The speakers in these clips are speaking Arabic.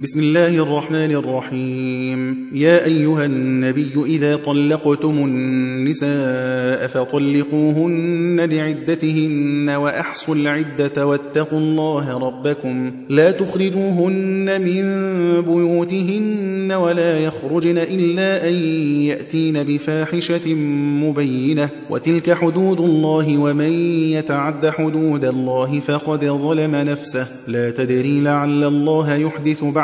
بسم الله الرحمن الرحيم. يا أيها النبي إذا طلقتم النساء فطلقوهن لعدتهن وأحصوا العدة واتقوا الله ربكم. لا تخرجوهن من بيوتهن ولا يخرجن إلا أن يأتين بفاحشة مبينة. وتلك حدود الله ومن يتعد حدود الله فقد ظلم نفسه. لا تدري لعل الله يحدث بعد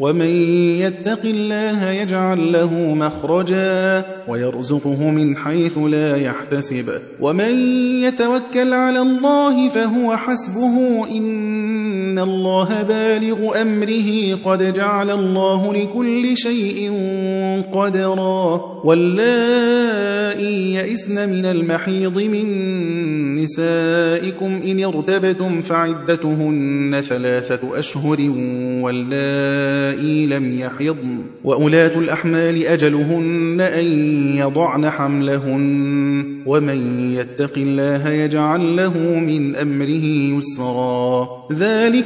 ومن يتق الله يجعل له مخرجا ويرزقه من حيث لا يحتسب. ومن يتوكل على الله فهو حسبه إن الله بالغ أمره قد جعل الله لكل شيء قدرا واللائي يئسن من المحيض من نسائكم إن ارتبتم فعدتهن ثلاثة أشهر واللائي لم يحضن وأولاة الأحمال أجلهن أن يضعن حملهن ومن يتق الله يجعل له من أمره يسرا ذلك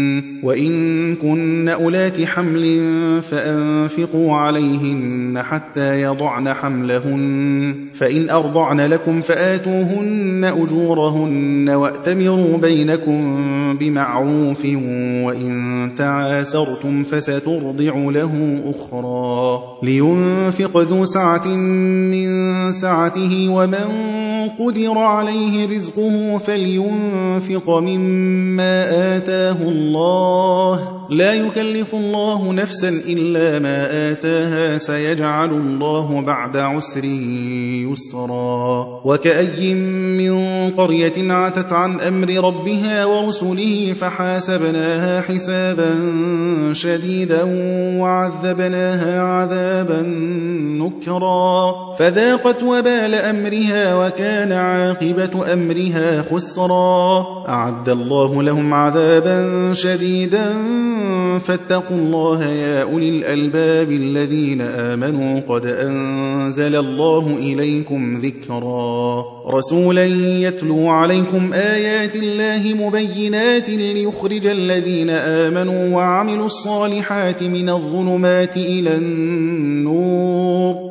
وإن كن أولات حمل فأنفقوا عليهن حتى يضعن حملهن فإن أرضعن لكم فآتوهن أجورهن وأتمروا بينكم بمعروف وإن تعاسرتم فسترضع له أخرى لينفق ذو سعة من سعته ومن قدر عليه رزقه فلينفق مما آتاه الله لا يكلف الله نفسا إلا ما آتاها سيجعل الله بعد عسر يسرا وكأي من قرية عتت عن أمر ربها ورسله فحاسبناها حسابا شديدا وعذبناها عذابا نكرا فذاقت وبال أمرها وكان عاقبة أمرها خسرا. أعد الله لهم عذابا شديدا. فاتقوا الله يا أولي الألباب الذين آمنوا. قد أنزل الله إليكم ذكرا. رسولا يتلو عليكم آيات الله مبينات ليخرج الذين آمنوا وعملوا الصالحات من الظلمات إلى النور.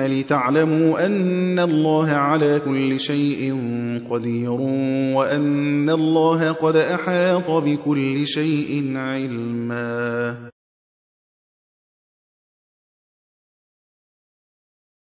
لتعلموا أن الله على كل شيء قدير وأن الله قد أحاط بكل شيء علما.